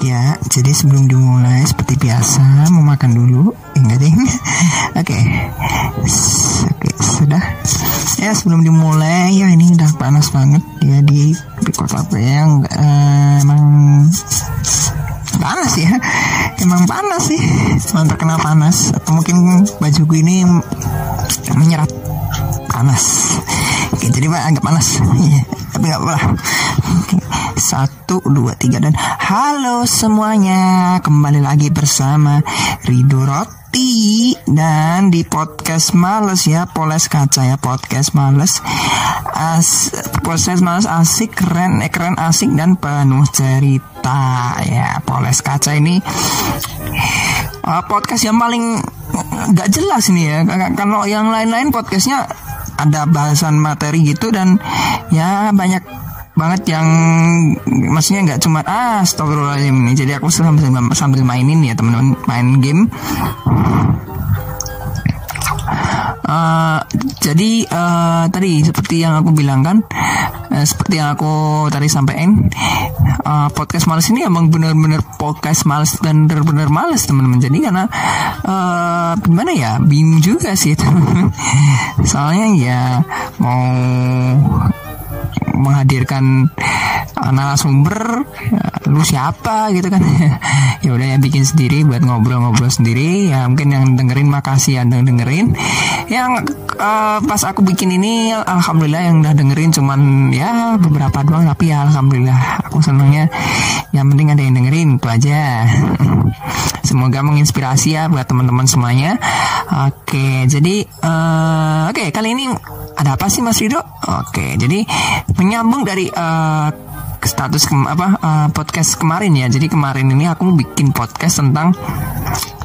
Ya, jadi sebelum dimulai seperti biasa mau makan dulu. Enggak. Oke. Oke, sudah. Ya, sebelum dimulai ya ini udah panas banget ya di di kota yang uh, emang panas ya. Emang panas sih. Emang terkena panas atau mungkin bajuku ini menyerap panas. Oke, jadi pak agak panas. Iya, tapi nggak apa-apa. Satu, dua, tiga dan halo semuanya. Kembali lagi bersama Rido Roti. Dan di podcast males ya poles kaca ya podcast males. As podcast males asik keren eh, keren asik dan penuh cerita ya poles kaca ini. Uh, podcast yang paling nggak jelas nih ya. Kalau yang lain-lain podcastnya ada bahasan materi gitu dan ya banyak banget yang maksudnya nggak cuma ah astagfirullahaladzim ini jadi aku sambil sambil mainin ya teman-teman main game. Uh, jadi uh, tadi seperti yang aku bilang kan, uh, seperti yang aku tadi sampaikan, uh, podcast males ini emang bener-bener podcast males dan bener-bener males teman-teman. Jadi karena uh, gimana ya, bingung juga sih teman-teman. Soalnya ya mau menghadirkan narasumber lu siapa? gitu kan. Ya udah ya bikin sendiri buat ngobrol-ngobrol sendiri. Ya mungkin yang dengerin makasih yang dengerin. Yang uh, pas aku bikin ini alhamdulillah yang udah dengerin cuman ya beberapa doang. Tapi ya alhamdulillah aku senangnya. Yang penting ada yang dengerin itu aja. Semoga menginspirasi ya buat teman-teman semuanya. Oke jadi uh, oke kali ini ada apa sih Mas Rido? Oke jadi menyambung dari uh, status ke, apa uh, podcast kemarin ya. Jadi kemarin ini aku bikin podcast tentang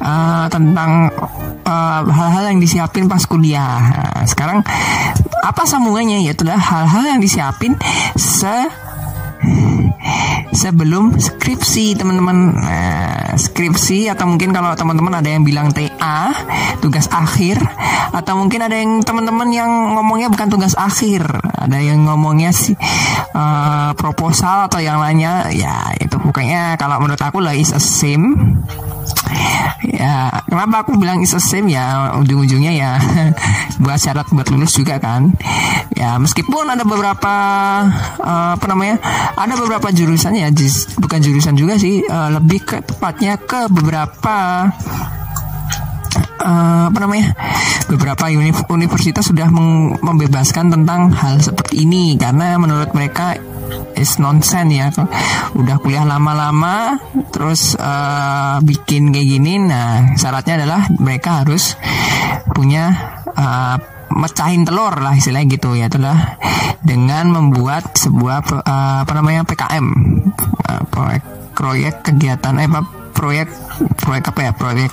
uh, tentang hal-hal uh, yang disiapin pas kuliah. Nah, sekarang apa sambungannya? Yaitu hal-hal yang disiapin se sebelum skripsi teman-teman nah, skripsi atau mungkin kalau teman-teman ada yang bilang TA tugas akhir atau mungkin ada yang teman-teman yang ngomongnya bukan tugas akhir ada yang ngomongnya sih uh, proposal atau yang lainnya ya itu pokoknya kalau menurut aku lah is a same ya kenapa aku bilang is a same ya ujung-ujungnya ya buat syarat buat lulus juga kan. Ya meskipun ada beberapa uh, apa namanya ada beberapa jurusan ya bukan jurusan juga sih uh, lebih ke tepatnya ke beberapa uh, apa namanya beberapa universitas sudah membebaskan tentang hal seperti ini. Karena menurut mereka is nonsense ya. Udah kuliah lama-lama terus uh, bikin kayak gini. Nah syaratnya adalah mereka harus punya uh, mecahin telur lah istilahnya gitu ya itulah dengan membuat sebuah uh, apa namanya PKM uh, proyek proyek kegiatan eh proyek proyek apa ya proyek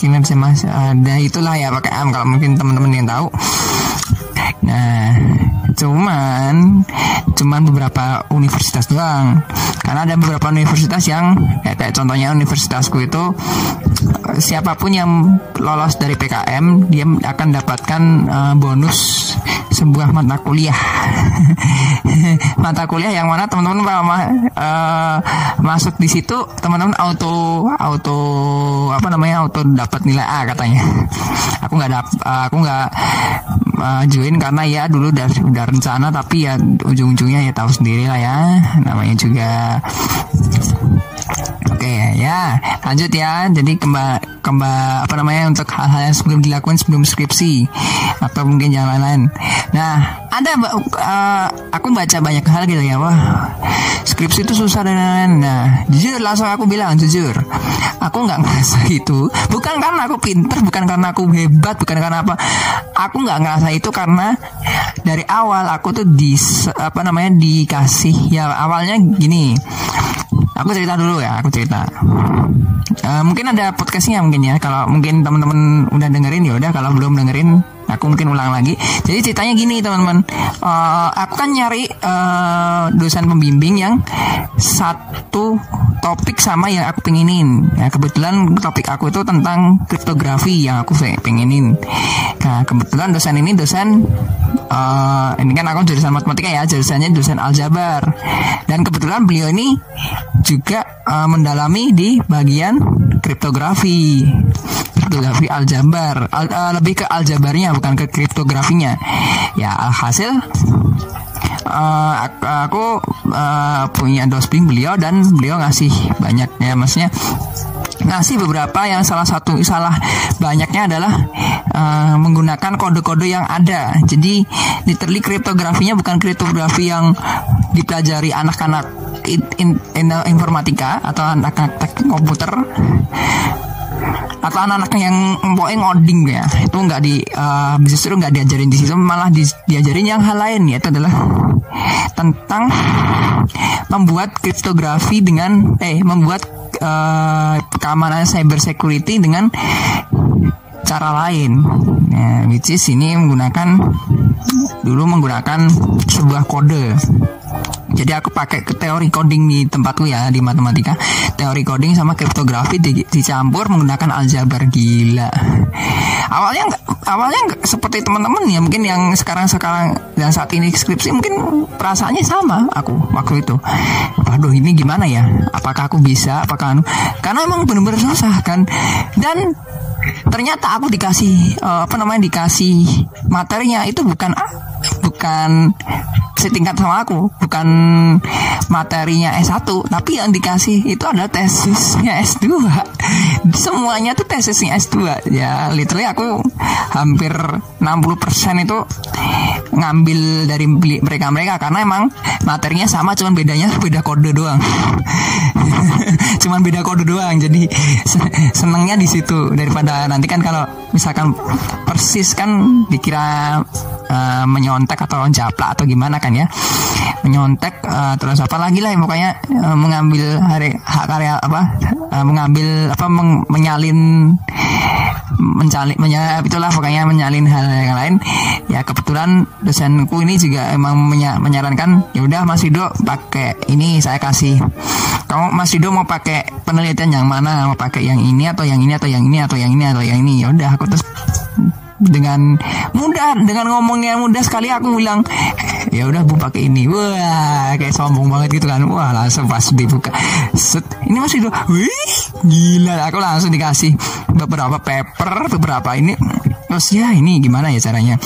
kinerja mas. Ada itulah ya PKM kalau mungkin teman-teman yang tahu. Nah cuman cuman beberapa universitas doang. Karena ada beberapa universitas yang ya kayak contohnya universitasku itu siapa pun yang lolos dari PKM dia akan dapatkan uh, bonus sebuah mata kuliah. Mata kuliah yang mana teman-teman uh, masuk di situ teman-teman auto auto apa namanya auto dapat nilai A katanya. Aku nggak dap uh, aku nggak uh, join karena ya dulu udah udah rencana tapi ya ujung-ujungnya ya tahu sendiri lah ya namanya juga ya lanjut ya. Jadi kembali kembali apa namanya untuk hal-hal yang sebelum dilakukan sebelum skripsi atau mungkin yang lain-lain. Nah ada uh, aku baca banyak hal gitu ya wah skripsi itu susah dan lain-lain. Nah jujur langsung aku bilang jujur aku nggak ngerasa itu bukan karena aku pinter bukan karena aku hebat bukan karena apa aku nggak ngerasa itu karena dari awal aku tuh di apa namanya dikasih ya awalnya gini aku cerita dulu ya aku cerita uh, mungkin ada podcastnya mungkin ya. Kalau mungkin teman-teman udah dengerin ya udah. Kalau belum dengerin aku mungkin ulang lagi Jadi ceritanya gini teman-teman, uh, aku kan nyari uh, dosen pembimbing yang satu topik sama yang aku pengenin. Ya, kebetulan topik aku itu tentang kriptografi yang aku pengenin. Nah kebetulan dosen ini dosen uh, ini kan aku jurusan matematika ya, jurusannya dosen aljabar. Dan kebetulan beliau ini juga uh, mendalami di bagian kriptografi kriptografi aljabar. Al, uh, lebih ke aljabarnya bukan ke kriptografinya. Ya alhasil uh, aku, uh, punya dosping beliau dan beliau ngasih banyak ya maksudnya ngasih beberapa yang salah satu salah banyaknya adalah uh, menggunakan kode-kode yang ada. Jadi literally kriptografinya bukan kriptografi yang dipelajari anak-anak in, in, in, informatika atau anak-anak komputer atau anak-anak yang pokoknya ngoding ya itu nggak di uh, justru nggak diajarin di situ malah di, diajarin yang hal lain ya itu adalah tentang membuat kriptografi dengan eh membuat uh, keamanan cyber security dengan cara lain. Ya, which is ini menggunakan dulu menggunakan sebuah kode jadi aku pakai teori coding di tempatku ya di matematika. Teori coding sama kriptografi di, dicampur menggunakan aljabar gila. Awalnya awalnya seperti teman-teman ya. Mungkin yang sekarang sekarang dan saat ini skripsi mungkin perasaannya sama aku waktu itu. Waduh ini gimana ya? Apakah aku bisa? Apakah anu? Karena emang benar-benar susah kan? Dan ternyata aku dikasih uh, apa namanya dikasih materinya. Itu bukan bukan setingkat sama aku bukan materinya S1 tapi yang dikasih itu adalah tesisnya S2 semuanya tuh tesisnya S2 ya literally aku hampir 60% itu ngambil dari mereka-mereka karena emang materinya sama cuman bedanya beda kode doang. Cuman beda kode doang jadi senengnya di situ. Daripada nanti kan kalau misalkan persis kan dikira uh, menyontek atau japlak atau gimana kan ya. Menyontek uh, terus apa lagi lah pokoknya uh, mengambil hari hak karya apa uh, mengambil apa meng, menyalin mencalin menya, itulah pokoknya menyalin hal yang lain. Ya kebetulan dosenku ini juga emang menya, menyarankan ya udah Mas Rido pakai ini saya kasih. Kamu Mas Rido mau pakai penelitian yang mana? Mau pakai yang ini atau yang ini atau yang ini atau yang ini atau yang ini? Ya udah aku terus dengan mudah dengan ngomongnya mudah sekali aku bilang ya udah bu pakai ini. Wah kayak sombong banget gitu kan. Wah langsung pas dibuka. Set ini masih dua wih gila. Aku langsung dikasih beberapa paper beberapa ini. Terus ya ini gimana ya caranya?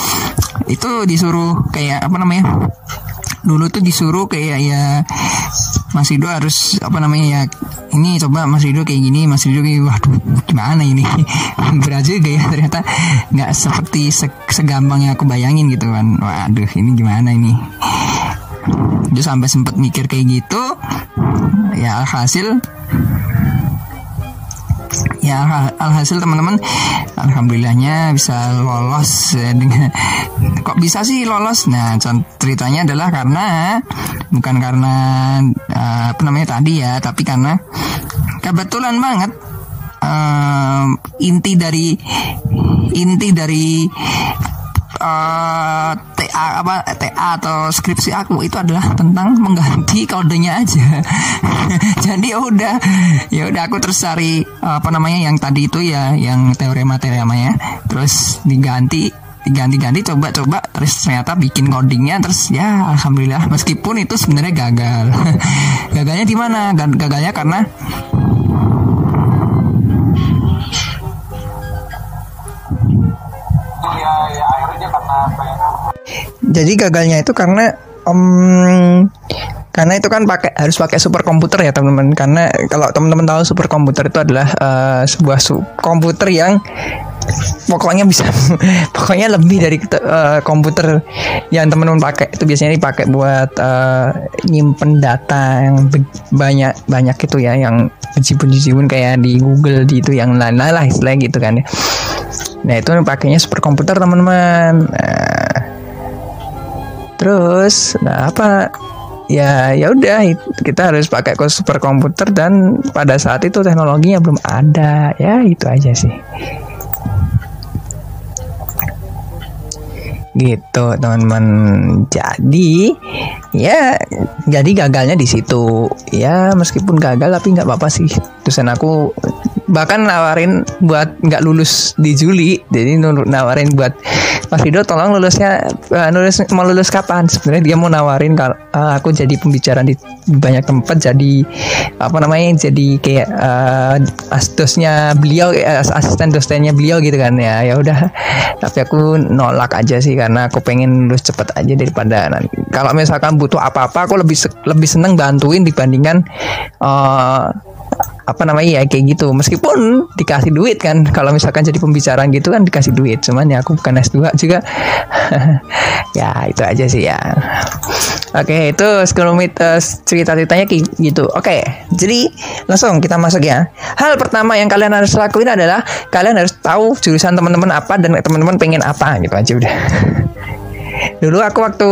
Itu disuruh kayak apa namanya dulu tuh disuruh kayak ya Mas Rido harus apa namanya ya ini coba Mas Rido kayak gini Mas Rido kayak waduh gimana ini? Berat juga ya ternyata nggak seperti se segampang yang aku bayangin gitu kan. Waduh ini gimana ini? Dia sampai sempat mikir kayak gitu ya alhasil ya alhasil teman-teman alhamdulillahnya bisa lolos ya, dengan kok bisa sih lolos? Nah ceritanya adalah karena bukan karena uh, apa namanya tadi ya tapi karena kebetulan banget uh, inti dari inti dari eh, TA apa TA atau skripsi aku itu adalah tentang mengganti kodenya aja. Jadi ya udah ya udah aku terus cari apa namanya yang tadi itu ya yang teorema teoremanya terus diganti diganti-ganti coba-coba terus ternyata bikin codingnya terus ya alhamdulillah meskipun itu sebenarnya gagal. Gagalnya di mana? Gagalnya karena jadi gagalnya itu karena um, karena itu kan pakai harus pakai super komputer ya teman-teman. Karena kalau teman-teman tahu super komputer itu adalah uh, sebuah komputer yang pokoknya bisa pokoknya lebih dari uh, komputer yang teman-teman pakai. Itu biasanya dipakai buat uh, nyimpen data yang banyak banyak itu ya yang jibun-jibun kayak di Google di itu yang lain-lain lah istilahnya gitu kan ya. Nah itu pakainya super komputer teman-teman. Nah, terus nah apa? Ya ya udah kita harus pakai super komputer dan pada saat itu teknologinya belum ada. Ya itu aja sih. Gitu teman-teman. Jadi ya jadi gagalnya di situ. Ya meskipun gagal tapi nggak apa-apa sih. Dosen aku bahkan nawarin buat nggak lulus di Juli jadi nawarin buat Mas Rido tolong lulusnya uh, lulus mau lulus kapan? Sebenarnya dia mau nawarin kalau uh, aku jadi pembicara di banyak tempat jadi apa namanya jadi kayak uh, asdosnya beliau uh, asisten dosennya beliau gitu kan ya ya udah. Tapi aku nolak aja sih karena aku pengen lulus cepet aja daripada nanti. Kalau misalkan butuh apa-apa aku lebih lebih seneng bantuin dibandingkan uh, apa namanya ya kayak gitu. Meskipun dikasih duit kan kalau misalkan jadi pembicaraan gitu kan dikasih duit. Cuman ya aku bukan S2 juga. Ya itu aja sih ya. Oke itu sekilometer cerita-ceritanya kayak gitu. Oke jadi langsung kita masuk ya. Hal pertama yang kalian harus lakuin adalah kalian harus tahu jurusan teman-teman apa dan teman-teman pengen apa gitu aja udah dulu aku waktu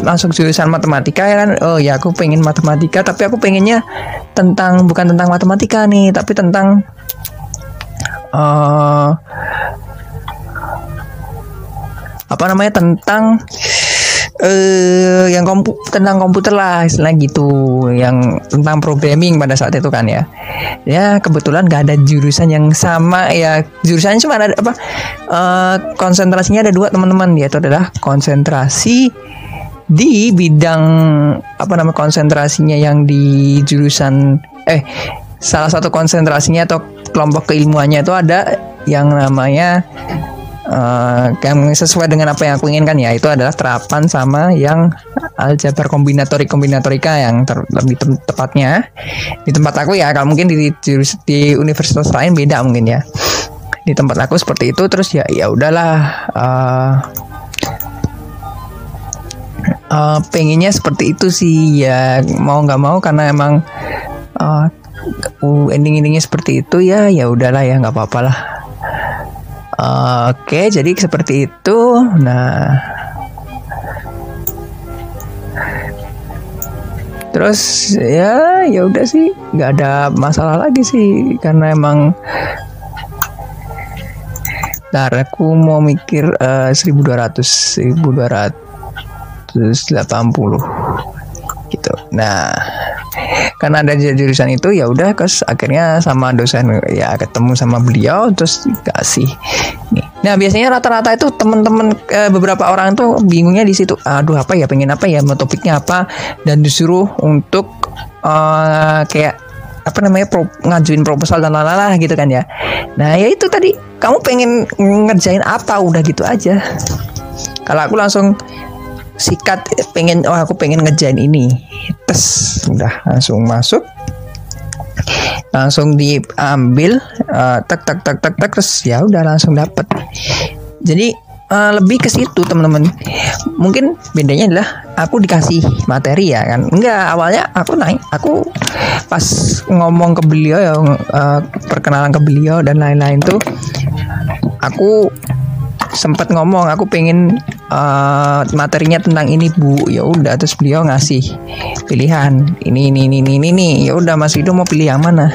masuk jurusan matematika ya kan oh ya aku pengen matematika tapi aku pengennya tentang bukan tentang matematika nih tapi tentang uh, apa namanya tentang uh, yang kompu tentang komputer lah istilah gitu. Yang tentang programming pada saat itu kan ya. Ya kebetulan gak ada jurusan yang sama ya. Jurusannya cuma ada apa uh, konsentrasinya ada dua teman-teman. Yaitu adalah konsentrasi di bidang apa nama konsentrasinya yang di jurusan eh salah satu konsentrasinya atau kelompok keilmuannya itu ada yang namanya uh, yang sesuai dengan apa yang aku inginkan ya itu adalah terapan sama yang aljabar kombinatorik kombinatorika yang ter, lebih te tepatnya. Di tempat aku ya kalau mungkin di, di di universitas lain beda mungkin ya. Di tempat aku seperti itu terus ya ya udahlah uh, uh, pengennya seperti itu sih ya. Mau nggak mau karena emang uh, ending-endingnya seperti itu ya ya udahlah ya nggak apa-apa lah Oke, jadi seperti itu. Nah, terus ya ya udah sih, nggak ada masalah lagi sih karena emang Ntar aku mau mikir uh, 1200 1280 gitu. Nah, karena ada jurusan itu ya udah kes akhirnya sama dosen ya ketemu sama beliau terus dikasih. Nih. Nah biasanya rata-rata itu teman-teman eh, beberapa orang tuh bingungnya di situ aduh apa ya pengen apa ya mau topiknya apa? Dan disuruh untuk uh, kayak apa namanya pro, ngajuin proposal dan lalala gitu kan ya. Nah ya itu tadi kamu pengen ngerjain apa? Udah gitu aja. Kalau aku langsung sikat pengen oh aku pengen ngejain ini. Tes udah langsung masuk. Langsung diambil uh, tak tak tak tak tak terus ya udah langsung dapat jadi uh, lebih ke situ teman-teman. Mungkin bedanya adalah aku dikasih materi ya kan? Enggak awalnya aku naik aku pas ngomong ke beliau ya uh, perkenalan ke beliau dan lain-lain tuh aku sempat ngomong aku pengen uh, materinya tentang ini bu. Ya udah terus beliau ngasih pilihan. Ini ini ini ini ini. Ya udah Mas Rido mau pilih yang mana?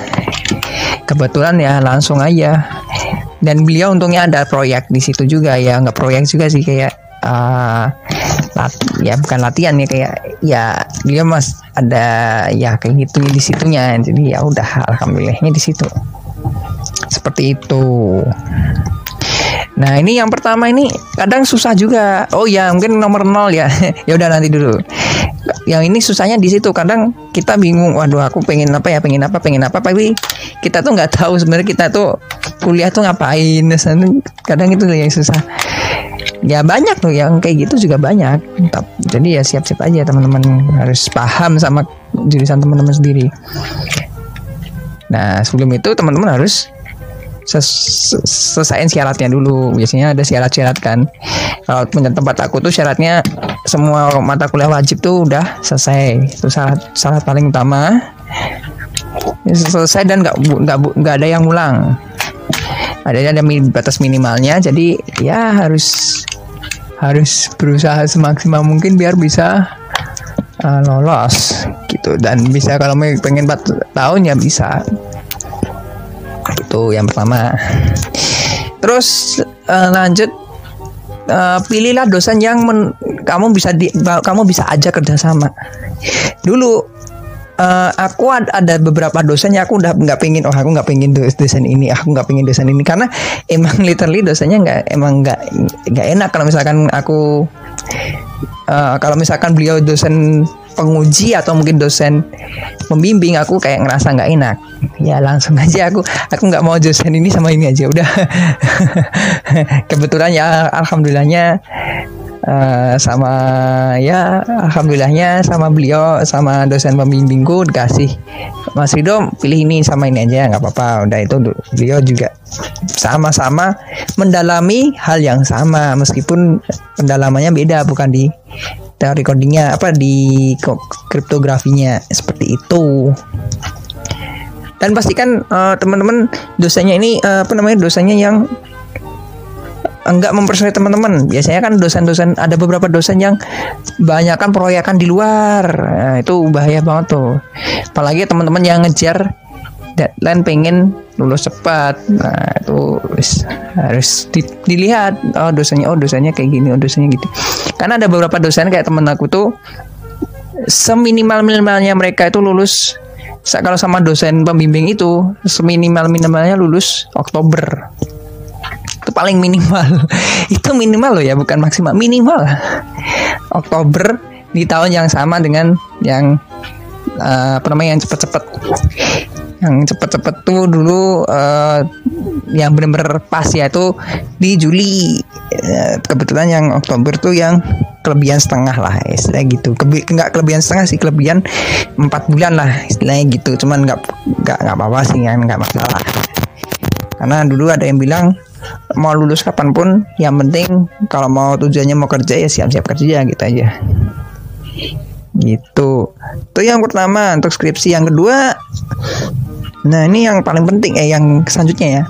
Kebetulan ya langsung aja. Dan beliau untungnya ada proyek di situ juga ya. Nggak proyek juga sih kayak uh, lat ya bukan latihan ya kayak ya dia mas ada ya kayak gitu di situnya. Jadi ya udah alhamdulillahnya di situ. Seperti itu Nah ini yang pertama ini kadang susah juga. Oh ya mungkin nomor nol ya. ya udah nanti dulu. Yang ini susahnya di situ. Kadang kita bingung. Waduh aku pengen apa ya, pengen apa, pengen apa. Tapi kita tuh nggak tahu sebenarnya kita tuh kuliah tuh ngapain. Kadang itu yang susah. Ya banyak tuh yang kayak gitu juga banyak. Jadi ya siap-siap aja teman-teman harus paham sama jurusan teman-teman sendiri. Nah sebelum itu teman-teman harus selesaiin syaratnya dulu. Biasanya ada syarat-syarat kan. Kalau tempat aku tuh syaratnya semua mata kuliah wajib tuh udah selesai. Itu syarat syarat paling utama. Selesai dan nggak nggak nggak ada yang ulang. Ada ada batas minimalnya. Jadi ya harus harus berusaha semaksimal mungkin biar bisa uh, lolos gitu. Dan bisa kalau pengen 4 tahun ya bisa itu yang pertama. Terus uh, lanjut uh, pilihlah dosen yang men, kamu bisa di, kamu bisa aja kerjasama. Dulu uh, aku ada, ada beberapa dosennya aku udah nggak pengen oh aku nggak pengen dosen ini aku nggak pengen dosen ini. Karena emang literally dosennya nggak emang nggak nggak enak kalau misalkan aku uh, kalau misalkan beliau dosen penguji atau mungkin dosen pembimbing aku kayak ngerasa nggak enak. Ya langsung aja aku aku nggak mau dosen ini sama ini aja udah. Kebetulan ya alhamdulillahnya uh, sama ya alhamdulillahnya sama beliau sama dosen pembimbingku dikasih Mas Rido pilih ini sama ini aja nggak apa-apa. Udah itu beliau juga sama-sama mendalami hal yang sama meskipun pendalamannya beda bukan di teori codingnya apa di kriptografinya seperti itu dan pastikan uh, teman-teman dosanya ini uh, apa namanya dosanya yang enggak mempersulit teman-teman. Biasanya kan dosen-dosen ada beberapa dosen yang banyak kan proyekan di luar. Nah, itu bahaya banget tuh. Apalagi teman-teman yang ngejar deadline pengen lulus cepat. Nah itu harus di, dilihat. Oh dosanya oh dosanya kayak gini oh dosanya gitu. Karena ada beberapa dosen kayak temen aku tuh seminimal minimalnya mereka itu lulus kalau sama dosen pembimbing itu seminimal minimalnya lulus Oktober. Itu paling minimal. Itu minimal loh ya bukan maksimal minimal. Oktober di tahun yang sama dengan yang uh, apa namanya yang cepet-cepet. Yang cepet-cepet tuh dulu uh, yang bener-bener pas ya itu di Juli. Uh, kebetulan yang Oktober tuh yang kelebihan setengah lah istilahnya gitu. Kebe nggak kelebihan setengah sih kelebihan empat bulan lah istilahnya gitu. Cuman nggak nggak nggak apa-apa sih kan nggak masalah. Karena dulu ada yang bilang mau lulus kapan pun yang penting kalau mau tujuannya mau kerja ya siap-siap kerja gitu aja gitu itu yang pertama untuk skripsi yang kedua Nah ini yang paling penting eh yang selanjutnya ya.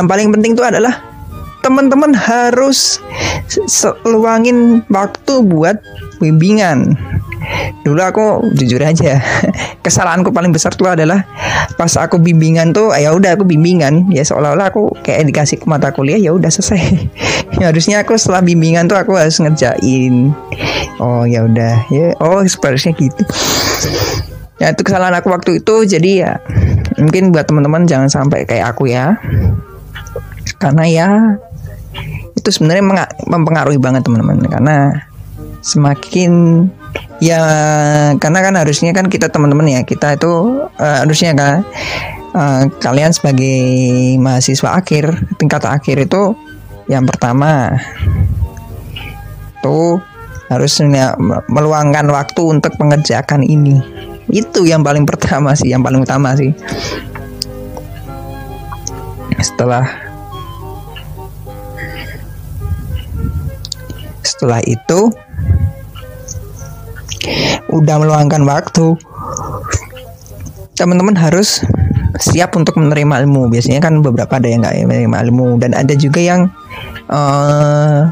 Yang paling penting itu adalah teman-teman harus luangin waktu buat bimbingan. Dulu aku jujur aja, kesalahanku paling besar tuh adalah pas aku bimbingan tuh, ya udah aku bimbingan, ya seolah-olah aku kayak dikasih ke mata kuliah ya udah selesai. ya, harusnya aku setelah bimbingan tuh aku harus ngerjain. Oh ya udah, ya oh sepertinya gitu. Ya itu kesalahan aku waktu itu, jadi ya mungkin buat teman-teman jangan sampai kayak aku ya karena ya itu sebenarnya mempengaruhi banget teman-teman karena semakin ya karena kan harusnya kan kita teman-teman ya kita itu uh, harusnya kan uh, kalian sebagai mahasiswa akhir tingkat akhir itu yang pertama. Tuh harus meluangkan waktu untuk mengerjakan ini. Itu yang paling pertama sih yang paling utama sih. Setelah setelah itu udah meluangkan waktu. Teman-teman harus siap untuk menerima ilmu. Biasanya kan beberapa ada yang nggak menerima ilmu. Dan ada juga yang uh,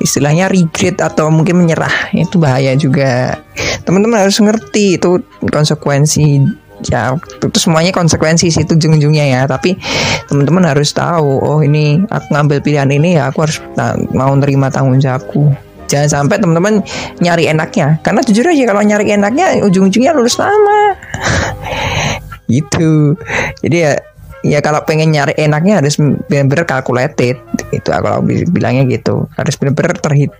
istilahnya regret atau mungkin menyerah. Itu bahaya juga. Teman-teman harus ngerti itu konsekuensi ya itu semuanya konsekuensi sih itu ujung-ujungnya ya. Tapi teman-teman harus tahu oh ini aku ngambil pilihan ini ya aku harus mau nerima tanggung jawabku jangan sampai teman-teman nyari enaknya. Karena jujur aja kalau nyari enaknya ujung-ujungnya lulus lama. Gitu. Jadi ya ya kalau pengen nyari enaknya harus benar-benar calculated. Itu kalau bilangnya gitu. Harus benar-benar terhit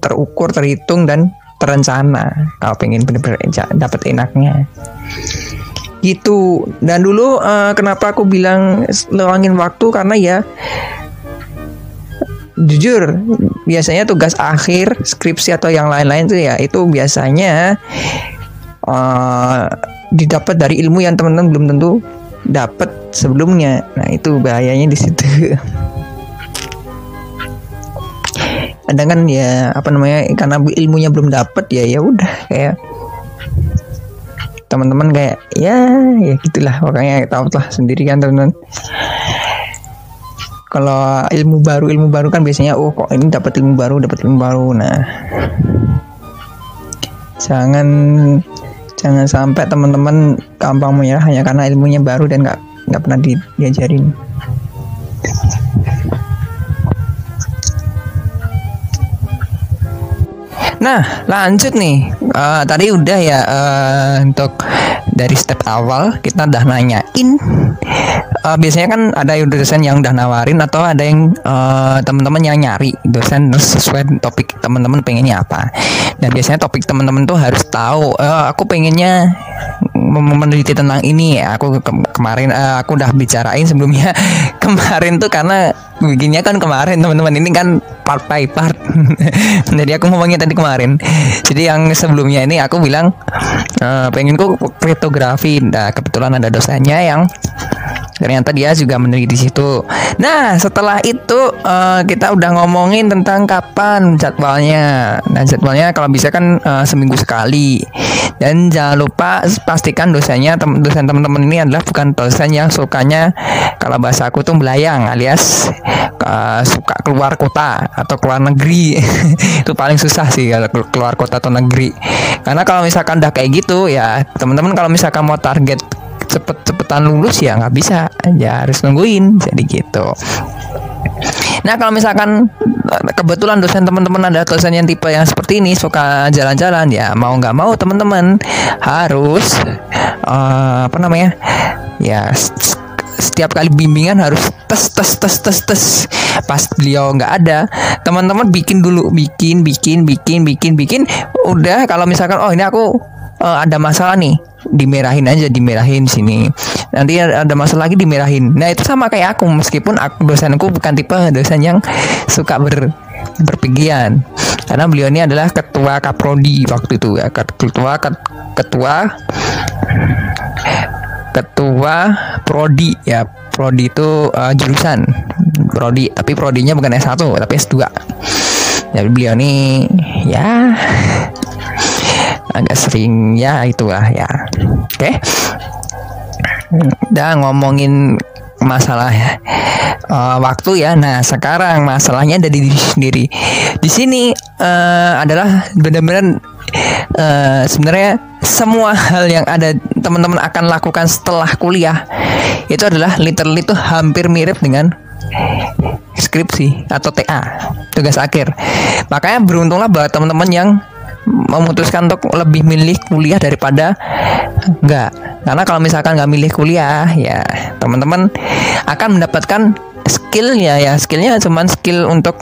terukur terhitung dan terencana. Kalau pengen benar-benar dapat enaknya. Gitu. Dan dulu uh, kenapa aku bilang luangin waktu? Karena ya jujur biasanya tugas akhir skripsi atau yang lain-lain tuh ya itu biasanya uh, didapat dari ilmu yang teman-teman belum tentu dapat sebelumnya. Nah, itu bahayanya di situ. Kadang kan ya apa namanya karena ilmunya belum dapat ya ya udah kayak teman-teman kayak ya ya gitulah makanya tahu lah sendiri kan teman-teman kalau ilmu baru ilmu baru kan biasanya oh kok ini dapat ilmu baru dapat ilmu baru nah jangan jangan sampai teman-teman gampang menyerah hanya karena ilmunya baru dan nggak nggak pernah di, diajarin Nah, lanjut nih. Uh, tadi udah ya uh, untuk dari step awal kita udah nanyain. Uh, biasanya kan ada dosen yang udah nawarin atau ada yang uh, teman-teman yang nyari dosen sesuai topik teman-teman pengennya apa. Dan biasanya topik teman-teman tuh harus tahu. Uh, aku pengennya meneliti tentang ini. Aku ke kemarin uh, aku udah bicarain sebelumnya kemarin tuh karena bikinnya kan kemarin teman-teman ini kan part by part jadi aku ngomongnya tadi kemarin jadi yang sebelumnya ini aku bilang uh, pengen kok kriptografi nah kebetulan ada dosanya yang ternyata dia juga meneliti di situ. Nah, setelah itu uh, kita udah ngomongin tentang kapan jadwalnya. Nah, jadwalnya kalau bisa kan uh, seminggu sekali. Dan jangan lupa pastikan dosennya tem dosen teman-teman ini adalah bukan dosen yang sukanya kalau bahasa aku tuh melayang alias uh, suka keluar kota atau keluar negeri. itu paling susah sih kalau keluar kota atau negeri. Karena kalau misalkan udah kayak gitu ya, teman-teman kalau misalkan mau target cepet-cepetan lulus ya nggak bisa. Ya harus nungguin jadi gitu. Nah kalau misalkan kebetulan dosen teman-teman ada dosen yang tipe yang seperti ini suka jalan-jalan ya mau nggak mau teman-teman harus uh, apa namanya ya setiap kali bimbingan harus tes tes tes tes tes. Pas beliau nggak ada teman-teman bikin dulu bikin bikin bikin bikin bikin. Udah kalau misalkan oh ini aku uh, ada masalah nih dimerahin aja dimerahin sini. Nanti ada masalah lagi dimerahin. Nah itu sama kayak aku meskipun aku dosenku bukan tipe dosen yang suka ber berpikiran karena beliau ini adalah ketua kaprodi waktu itu ya. Ketua ketua ketua prodi ya. Prodi itu uh, jurusan. Prodi tapi prodinya bukan S1 tapi S2 jadi beliau ini ya agak sering. Ya itulah ya. Oke. Okay. udah ngomongin masalah uh, waktu ya. Nah sekarang masalahnya ada di diri sendiri. Di sini uh, adalah benar-benar uh, sebenarnya semua hal yang ada teman-teman akan lakukan setelah kuliah itu adalah literally itu hampir mirip dengan skripsi atau TA tugas akhir. Makanya beruntunglah buat teman-teman yang memutuskan untuk lebih milih kuliah daripada enggak. Karena kalau misalkan nggak milih kuliah ya teman-teman akan mendapatkan skillnya ya skillnya cuman skill untuk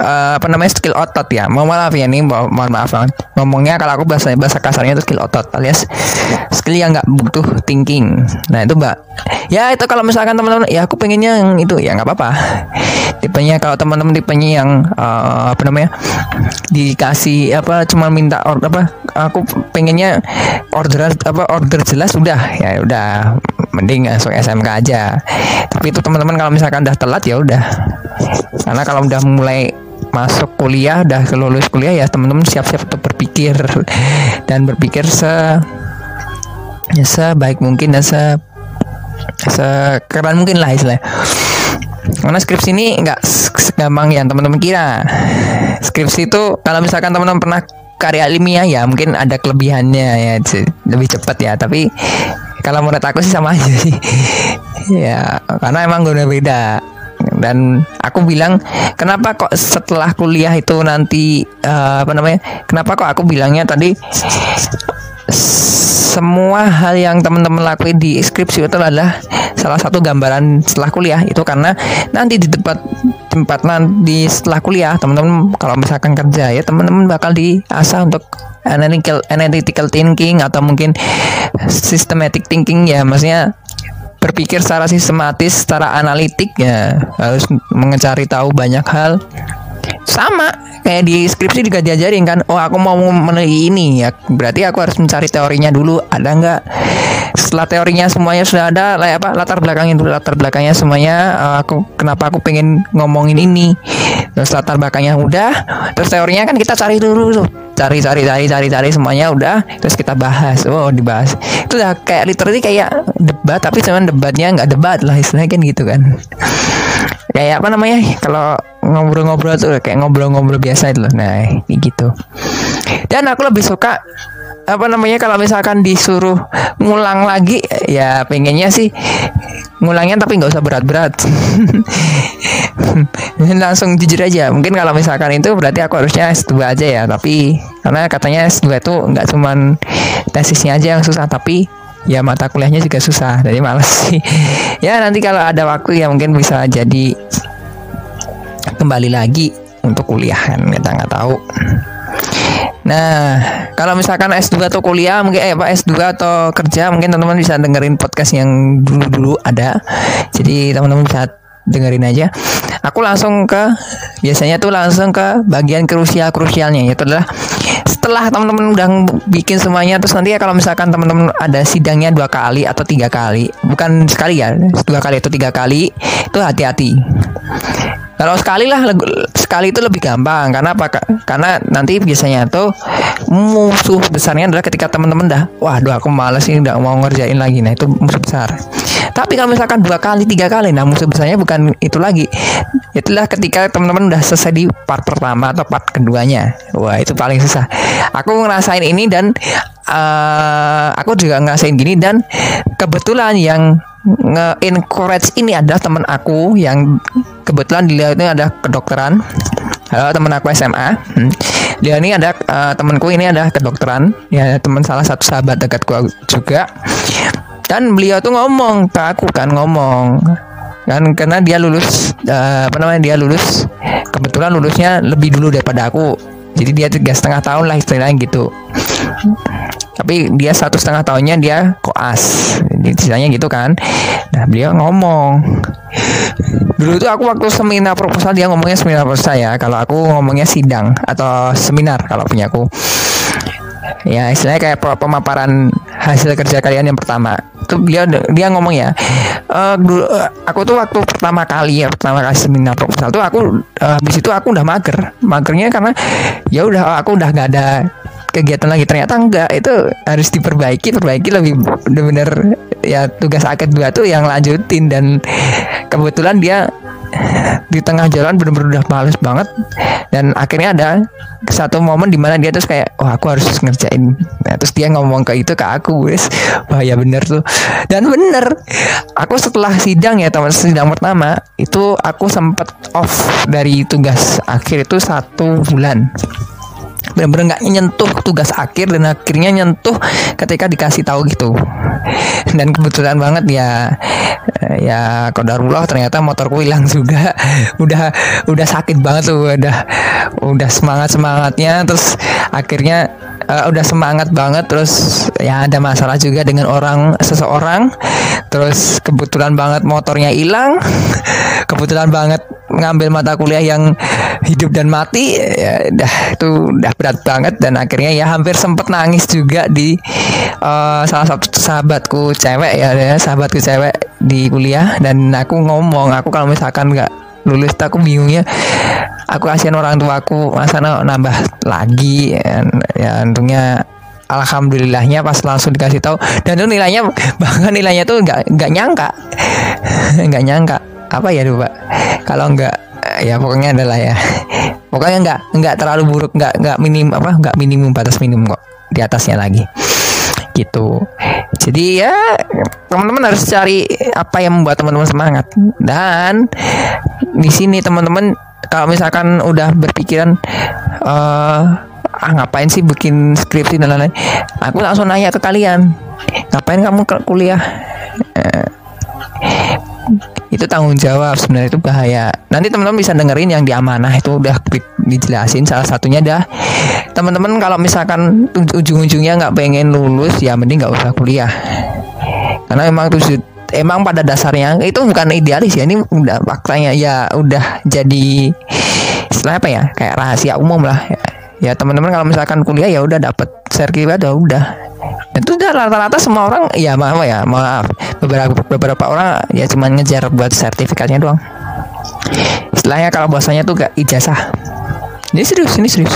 uh, apa namanya skill otot ya. Mohon maaf ya nih mohon maaf banget. Ngomongnya kalau aku bahasa bahasa kasarnya itu skill otot alias skill yang nggak butuh thinking. Nah itu mbak. Ya itu kalau misalkan teman-teman ya aku pengennya yang itu. Ya nggak apa-apa. Tipenya kalau teman-teman tipenya yang uh, apa namanya dikasih apa cuma minta order apa aku pengennya order apa order jelas udah. Ya udah mending masuk SMK aja. Tapi itu teman-teman kalau misalkan udah telat ya udah. Karena kalau udah mulai masuk kuliah udah lulus kuliah ya teman-teman siap-siap untuk berpikir dan berpikir se ya sebaik mungkin dan se sekeran mungkin lah istilahnya. Karena skripsi ini nggak segampang yang teman-teman kira. Skripsi itu kalau misalkan teman-teman pernah karya ilmiah ya mungkin ada kelebihannya ya lebih cepat ya tapi kalau menurut aku sih sama aja sih. Ya karena emang udah beda. Dan aku bilang kenapa kok setelah kuliah itu nanti uh, apa namanya kenapa kok aku bilangnya tadi semua hal yang teman-teman lakuin di skripsi itu adalah salah satu gambaran setelah kuliah itu karena nanti di tempat tempat nanti setelah kuliah teman-teman kalau misalkan kerja ya teman-teman bakal diasah untuk analytical analytical thinking atau mungkin systematic thinking ya. Maksudnya berpikir secara sistematis, secara analitik ya. Harus mencari tahu banyak hal sama kayak di skripsi juga diajarin kan oh aku mau meneliti ini ya berarti aku harus mencari teorinya dulu ada nggak? Setelah teorinya semuanya sudah ada lah apa latar belakangnya dulu latar belakangnya semuanya uh, aku kenapa aku pengen ngomongin ini? Terus latar belakangnya udah terus teorinya kan kita cari dulu tuh. Cari cari cari cari cari semuanya udah terus kita bahas oh dibahas. Itu udah kayak literally kayak debat tapi cuman debatnya nggak debat lah istilahnya kan gitu kan kayak apa namanya kalau ngobrol-ngobrol tuh kayak ngobrol-ngobrol biasa itu loh. Nah gitu. Dan aku lebih suka apa namanya kalau misalkan disuruh ngulang lagi ya pengennya sih ngulangnya tapi nggak usah berat-berat. Langsung jujur aja mungkin kalau misalkan itu berarti aku harusnya S2 aja ya tapi karena katanya S2 itu nggak cuman tesisnya aja yang susah tapi ya mata kuliahnya juga susah jadi males sih ya nanti kalau ada waktu ya mungkin bisa jadi kembali lagi untuk kuliah kan kita nggak tahu Nah, kalau misalkan S2 atau kuliah mungkin eh apa S2 atau kerja mungkin teman-teman bisa dengerin podcast yang dulu-dulu ada. Jadi teman-teman bisa dengerin aja. Aku langsung ke biasanya tuh langsung ke bagian krusial krusialnya yaitu adalah setelah teman-teman udah bikin semuanya terus nanti ya kalau misalkan teman-teman ada sidangnya dua kali atau tiga kali bukan sekali ya dua kali atau tiga kali itu hati-hati kalau sekali lah sekali itu lebih gampang karena apa? Karena nanti biasanya tuh musuh besarnya adalah ketika teman-teman dah, wah, dua aku males ini udah mau ngerjain lagi. Nah, itu musuh besar. Tapi kalau misalkan dua kali, tiga kali, nah musuh besarnya bukan itu lagi. Itulah ketika teman-teman udah selesai di part pertama atau part keduanya. Wah, itu paling susah. Aku ngerasain ini dan uh, aku juga ngerasain gini dan kebetulan yang nge-encourage ini adalah teman aku yang kebetulan dilihatnya ada kedokteran. Halo teman aku SMA hmm. Dia ini ada uh, temanku ini ada kedokteran. Ya teman salah satu sahabat dekatku juga. Dan beliau tuh ngomong ke aku kan ngomong. Kan karena dia lulus uh, apa namanya dia lulus kebetulan lulusnya lebih dulu daripada aku jadi dia tiga setengah tahun lah istilahnya gitu. Tapi dia satu setengah tahunnya dia koas. Ceritanya gitu kan. Nah beliau ngomong. Dulu itu aku waktu seminar proposal dia ngomongnya seminar proposal ya. Kalau aku ngomongnya sidang atau seminar kalau punya aku. Ya istilahnya kayak pemaparan hasil kerja kalian yang pertama itu dia dia ngomong ya uh, aku tuh waktu pertama kali ya pertama kali seminar proposal tuh aku uh, habis itu aku udah mager. Magernya karena ya udah aku udah nggak ada kegiatan lagi. Ternyata enggak itu harus diperbaiki perbaiki lebih benar-benar ya tugas akad dua tuh yang lanjutin dan kebetulan dia di tengah jalan benar-benar udah males banget. Dan akhirnya ada satu momen di mana dia terus kayak wah aku harus ngerjain. Nah, terus dia ngomong ke itu ke aku wah ya bener tuh. Dan bener aku setelah sidang ya teman sidang pertama itu aku sempat off dari tugas akhir itu satu bulan benar-benar nggak nyentuh tugas akhir dan akhirnya nyentuh ketika dikasih tahu gitu. Dan kebetulan banget ya ya kodarullah ternyata motorku hilang juga. Udah udah sakit banget tuh udah udah semangat semangatnya terus akhirnya uh, udah semangat banget terus ya ada masalah juga dengan orang seseorang. Terus kebetulan banget motornya hilang kebetulan banget ngambil mata kuliah yang hidup dan mati. Ya udah itu udah berat banget dan akhirnya ya hampir sempet nangis juga di uh, salah satu sahabatku cewek ya, ya sahabatku cewek di kuliah. Dan aku ngomong aku kalau misalkan nggak lulus aku bingungnya aku kasihan orang tua aku masa nambah lagi? Ya, ya untungnya alhamdulillahnya pas langsung dikasih tahu. Dan itu nilainya bahkan nilainya tuh nggak nggak nyangka. Nggak nyangka apa ya pak? Kalau nggak ya pokoknya adalah ya. Pokoknya nggak nggak terlalu buruk nggak nggak minim apa nggak minimum batas minimum kok di atasnya lagi. Gitu. Jadi ya teman-teman harus cari apa yang membuat teman-teman semangat. Dan di sini teman-teman kalau misalkan udah berpikiran uh, ah ngapain sih bikin skripsi dan lain-lain? Aku langsung nanya ke kalian ngapain kamu kuliah? Uh, itu tanggung jawab sebenarnya itu bahaya. Nanti teman-teman bisa dengerin yang di amanah itu udah dijelasin. Salah satunya dah teman-teman kalau misalkan ujung-ujungnya nggak pengen lulus ya mending nggak usah kuliah. Karena emang tuh emang pada dasarnya itu bukan idealis ya ini udah faktanya ya udah jadi istilah apa ya kayak rahasia umum lah ya teman-teman kalau misalkan kuliah ya udah dapet sertifikat ya udah. Dan itu udah rata-rata semua orang ya maaf ya maaf. Beberapa beberapa orang ya cuma ngejar buat sertifikatnya doang. Istilahnya kalau bahasanya tuh gak ijazah. Ini serius ini serius.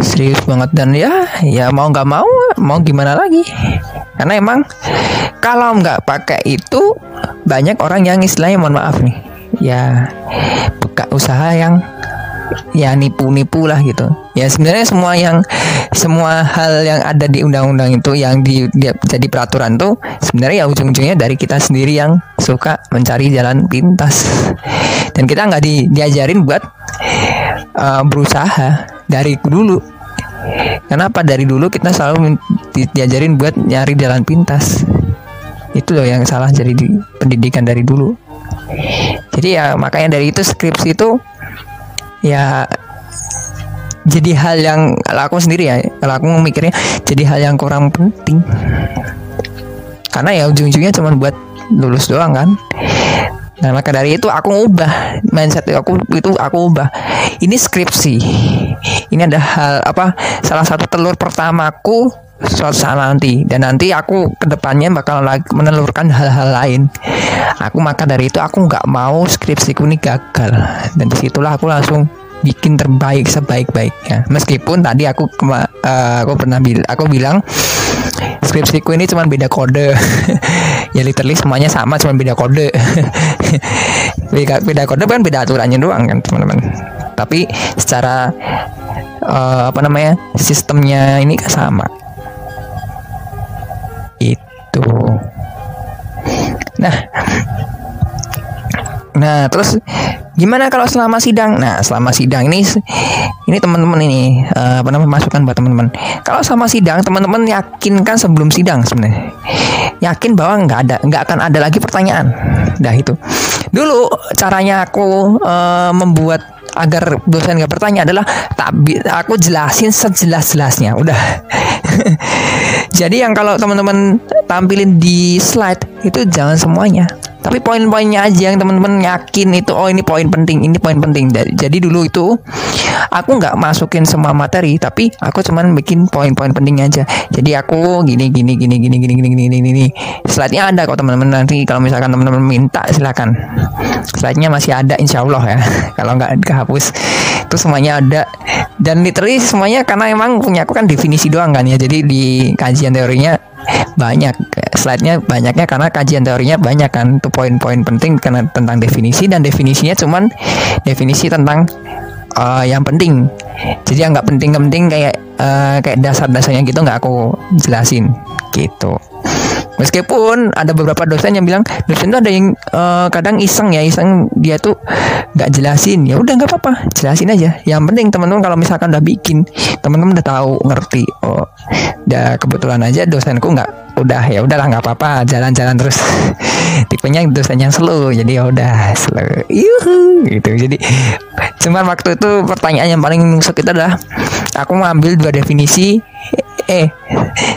Serius banget dan ya ya mau nggak mau mau gimana lagi. Karena emang kalau nggak pakai itu banyak orang yang istilahnya mohon maaf nih ya buka usaha yang ya nipu-nipu lah gitu. Ya sebenarnya semua yang semua hal yang ada di undang-undang itu yang di, di jadi peraturan tuh sebenarnya ya ujung-ujungnya dari kita sendiri yang suka mencari jalan pintas. Dan kita nggak di, diajarin buat uh, berusaha dari dulu. Kenapa dari dulu kita selalu di, diajarin buat nyari jalan pintas? Itu loh yang salah jadi di pendidikan dari dulu. Jadi ya makanya dari itu skripsi itu ya jadi hal yang kalau aku sendiri ya kalau aku mikirnya jadi hal yang kurang penting karena ya ujung-ujungnya cuma buat lulus doang kan Nah maka dari itu aku ubah mindset aku itu aku ubah. Ini skripsi. Ini ada hal apa? Salah satu telur pertamaku suatu saat nanti. Dan nanti aku ke depannya bakal menelurkan hal-hal lain. Aku maka dari itu aku nggak mau skripsiku ini gagal. Dan di situlah aku langsung bikin terbaik sebaik-baiknya. Meskipun tadi aku kema uh, aku pernah bil aku bilang skripsiku ini cuma beda kode. Ya literally semuanya sama cuma beda kode. Beda, beda kode kan beda aturannya doang kan teman-teman. Tapi secara uh, apa namanya sistemnya ini kan sama itu nah. Nah terus gimana kalau selama sidang? Nah selama sidang ini ini teman-teman ini uh, apa namanya masukan buat teman-teman. Kalau selama sidang teman-teman yakinkan sebelum sidang sebenarnya? Yakin bahwa nggak ada nggak akan ada lagi pertanyaan. Dah itu dulu caranya aku uh, membuat agar dosen nggak bertanya adalah tak aku jelasin sejelas-jelasnya udah. Jadi yang kalau teman-teman tampilin di slide itu jangan semuanya tapi poin-poinnya aja yang teman-teman yakin itu oh ini poin penting ini poin penting. Jadi dulu itu aku nggak masukin semua materi tapi aku cuman bikin poin-poin pentingnya aja. Jadi aku gini gini gini gini gini gini gini gini, slide-nya ada kok teman-teman. Nanti kalau misalkan teman-teman minta silakan. Slide-nya masih ada insya Allah ya. Kalau nggak kehapus itu semuanya ada dan literally semuanya karena emang punya aku kan definisi doang kan ya. Jadi di kajian teorinya banyak. Slide-nya banyaknya karena kajian teorinya banyak kan. Itu poin-poin penting karena tentang definisi. Dan definisinya cuman definisi tentang uh, yang penting. Jadi yang nggak penting-penting kayak uh, kayak dasar-dasarnya gitu nggak aku jelasin. Gitu Meskipun ada beberapa dosen yang bilang dosen itu ada yang uh, kadang iseng ya iseng dia tuh nggak jelasin. Ya udah nggak apa-apa jelasin aja. Yang penting teman-teman kalau misalkan udah bikin teman-teman udah tahu ngerti oh ya kebetulan aja dosenku nggak udah ya udahlah nggak apa-apa jalan-jalan terus. Tipenya dosen yang slow jadi ya udah slow. Yuhu gitu. Jadi cuman waktu itu pertanyaan yang paling nusuk itu adalah aku mengambil dua definisi eh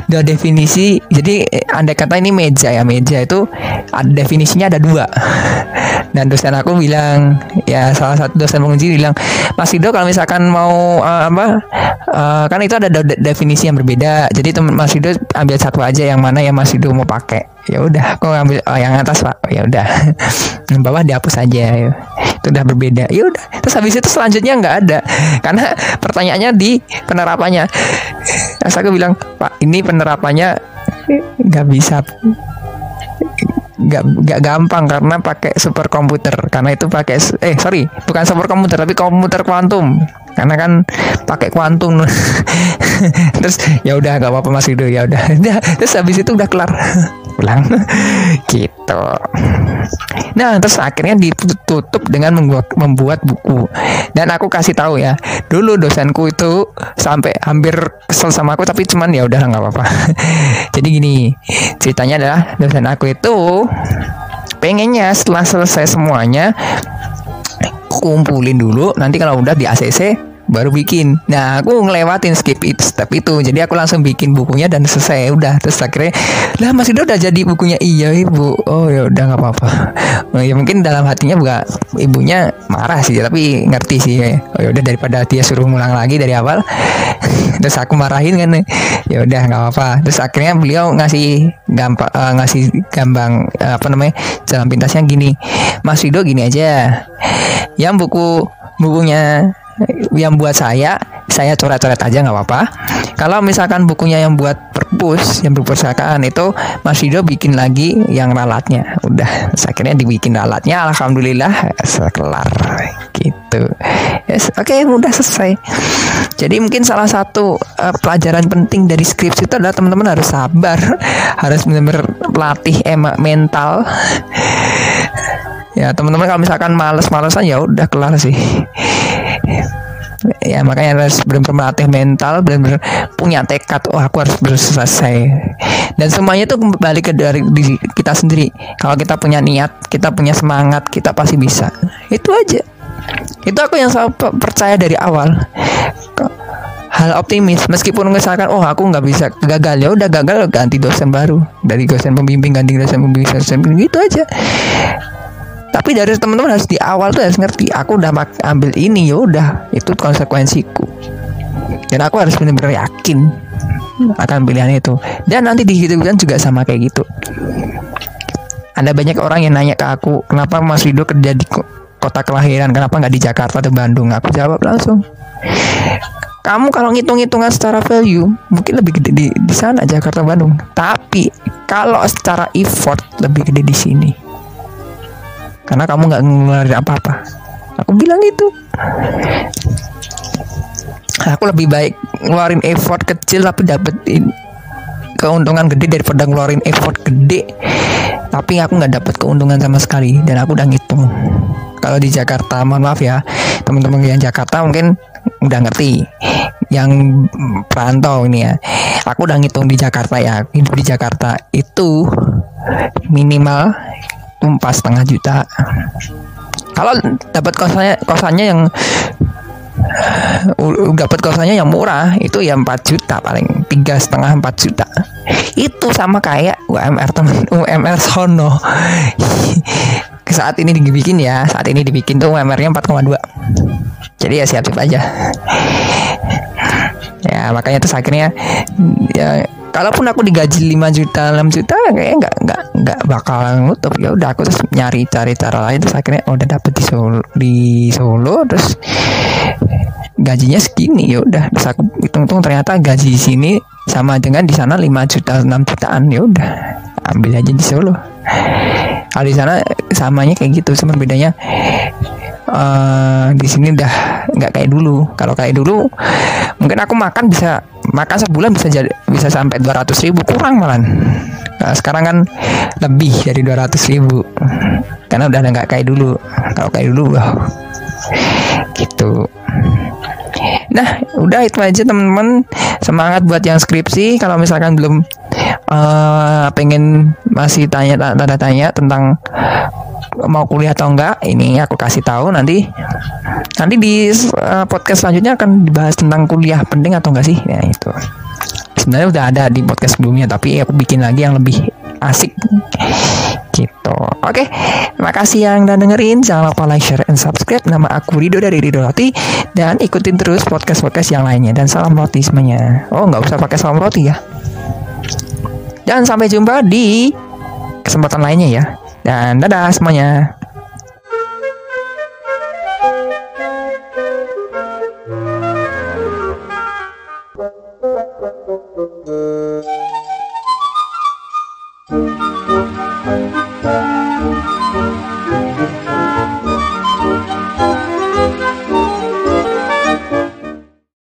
dua definisi jadi anda kata ini meja ya meja itu ada definisinya ada dua. Dan dosen aku bilang ya salah satu dosen penguji bilang Mas Ido kalau misalkan mau uh, apa uh, kan itu ada definisi yang berbeda. Jadi teman Mas Ido ambil satu aja yang mana yang Mas Ido mau pakai ya udah aku ambil oh, yang atas pak. Ya udah. Yang bawah dihapus aja. Ya. itu udah berbeda. Ya udah. Terus habis itu selanjutnya nggak ada. Karena pertanyaannya di penerapannya. Terus aku bilang pak ini penerapannya nggak bisa nggak nggak gampang karena pakai super komputer karena itu pakai eh sorry bukan super komputer tapi komputer kuantum. Karena kan pakai kuantum. Terus ya udah nggak apa-apa mas Rido. Ya udah. Terus habis itu udah kelar pulang. Gitu. Nah terus akhirnya ditutup dengan membuat, membuat buku. Dan aku kasih tahu ya dulu dosenku itu sampai hampir kesel sama aku tapi cuman ya udah nggak apa-apa. Jadi gini ceritanya adalah dosen aku itu pengennya setelah selesai semuanya kumpulin dulu nanti kalau udah di ACC baru bikin. Nah, aku ngelewatin skip it step itu. Jadi aku langsung bikin bukunya dan selesai. Udah, terus akhirnya lah masih udah jadi bukunya. Iya, Ibu. Oh, ya udah nggak apa-apa. Oh, ya mungkin dalam hatinya juga ibunya marah sih, tapi ngerti sih. Oh, ya udah daripada dia suruh ngulang lagi dari awal. terus aku marahin kan. Ya udah nggak apa-apa. Terus akhirnya beliau ngasih gampang uh, ngasih gampang uh, apa namanya? jalan pintasnya gini. Mas Rido gini aja. Yang buku bukunya yang buat saya saya coret-coret aja nggak apa-apa. Kalau misalkan bukunya yang buat perpus yang perpustakaan itu Mas Rido bikin lagi yang ralatnya. Udah akhirnya dibikin ralatnya alhamdulillah kelar gitu. Yes, oke okay, mudah selesai. Jadi mungkin salah satu uh, pelajaran penting dari skripsi itu adalah teman-teman harus sabar. Harus benar-benar pelatih emak mental. Ya teman-teman kalau misalkan males-malesan ya udah kelar sih ya makanya harus benar-benar mental benar-benar punya tekad oh aku harus berselesai dan semuanya itu kembali ke dari diri kita sendiri. Kalau kita punya niat kita punya semangat kita pasti bisa. Itu aja. Itu aku yang selalu percaya dari awal. Hal optimis. Meskipun misalkan oh aku nggak bisa gagal ya udah gagal ganti dosen baru. Dari dosen pembimbing ganti dosen pembimbing dosen pembimbing. Gitu aja tapi dari teman-teman harus di awal tuh harus ngerti aku udah ambil ini ya udah itu konsekuensiku. Dan aku harus benar-benar yakin akan pilihan itu. Dan nanti di hidup juga sama kayak gitu. Ada banyak orang yang nanya ke aku kenapa Mas Rido kerja di kota kelahiran? Kenapa nggak di Jakarta atau Bandung? Aku jawab langsung kamu kalau ngitung-ngitungan secara value mungkin lebih gede di, di sana Jakarta Bandung. Tapi kalau secara effort lebih gede di sini karena kamu nggak ngeluarin apa-apa. Aku bilang gitu. Aku lebih baik ngeluarin effort kecil tapi dapetin keuntungan gede daripada ngeluarin effort gede. Tapi aku nggak dapet keuntungan sama sekali dan aku udah ngitung. Kalau di Jakarta mohon maaf ya teman-teman yang Jakarta mungkin udah ngerti. Yang perantau ini ya. Aku udah ngitung di Jakarta ya. Hidup di Jakarta itu minimal empat setengah juta. Kalau dapat kosannya kosannya yang dapat kosannya yang murah itu ya 4 juta paling tiga setengah empat juta. Itu sama kayak UMR teman UMR sono. Saat ini dibikin ya saat ini dibikin tuh UMR-nya 4,2 jadi ya siap-siap aja. Ya makanya terus akhirnya ya kalaupun aku digaji 5 juta 6 juta kayaknya nggak nggak nggak bakal nutup. Ya udah aku terus nyari cari cara lain. Terus akhirnya oh, udah dapet di Solo di Solo terus gajinya segini. Ya udah terus aku hitung-hitung ternyata gaji di sini sama dengan di sana 5 juta 6 jutaan. Ya udah ambil aja di Solo kalau di sana samanya kayak gitu cuma bedanya uh, di sini udah nggak kayak dulu. Kalau kayak dulu mungkin aku makan bisa makan sebulan bisa jadi bisa sampai 200 ribu kurang malah nah, sekarang kan lebih dari 200 ribu. Karena udah nggak kayak dulu. Kalau kayak dulu wow. gitu Nah, udah itu aja teman-teman. Semangat buat yang skripsi. Kalau misalkan belum uh, pengen masih tanya tanda tanya tentang mau kuliah atau enggak ini aku kasih tahu nanti nanti di uh, podcast selanjutnya akan dibahas tentang kuliah penting atau enggak sih ya itu sebenarnya udah ada di podcast sebelumnya tapi aku bikin lagi yang lebih asik. Gitu. Oke makasih yang udah dengerin. Jangan lupa like share and subscribe. Nama aku Rido dari Rido Roti. Dan ikutin terus podcast podcast yang lainnya. Dan salam roti semuanya oh nggak usah pakai salam roti ya. Dan sampai jumpa di kesempatan lainnya ya. Dan dadah semuanya. Thank you.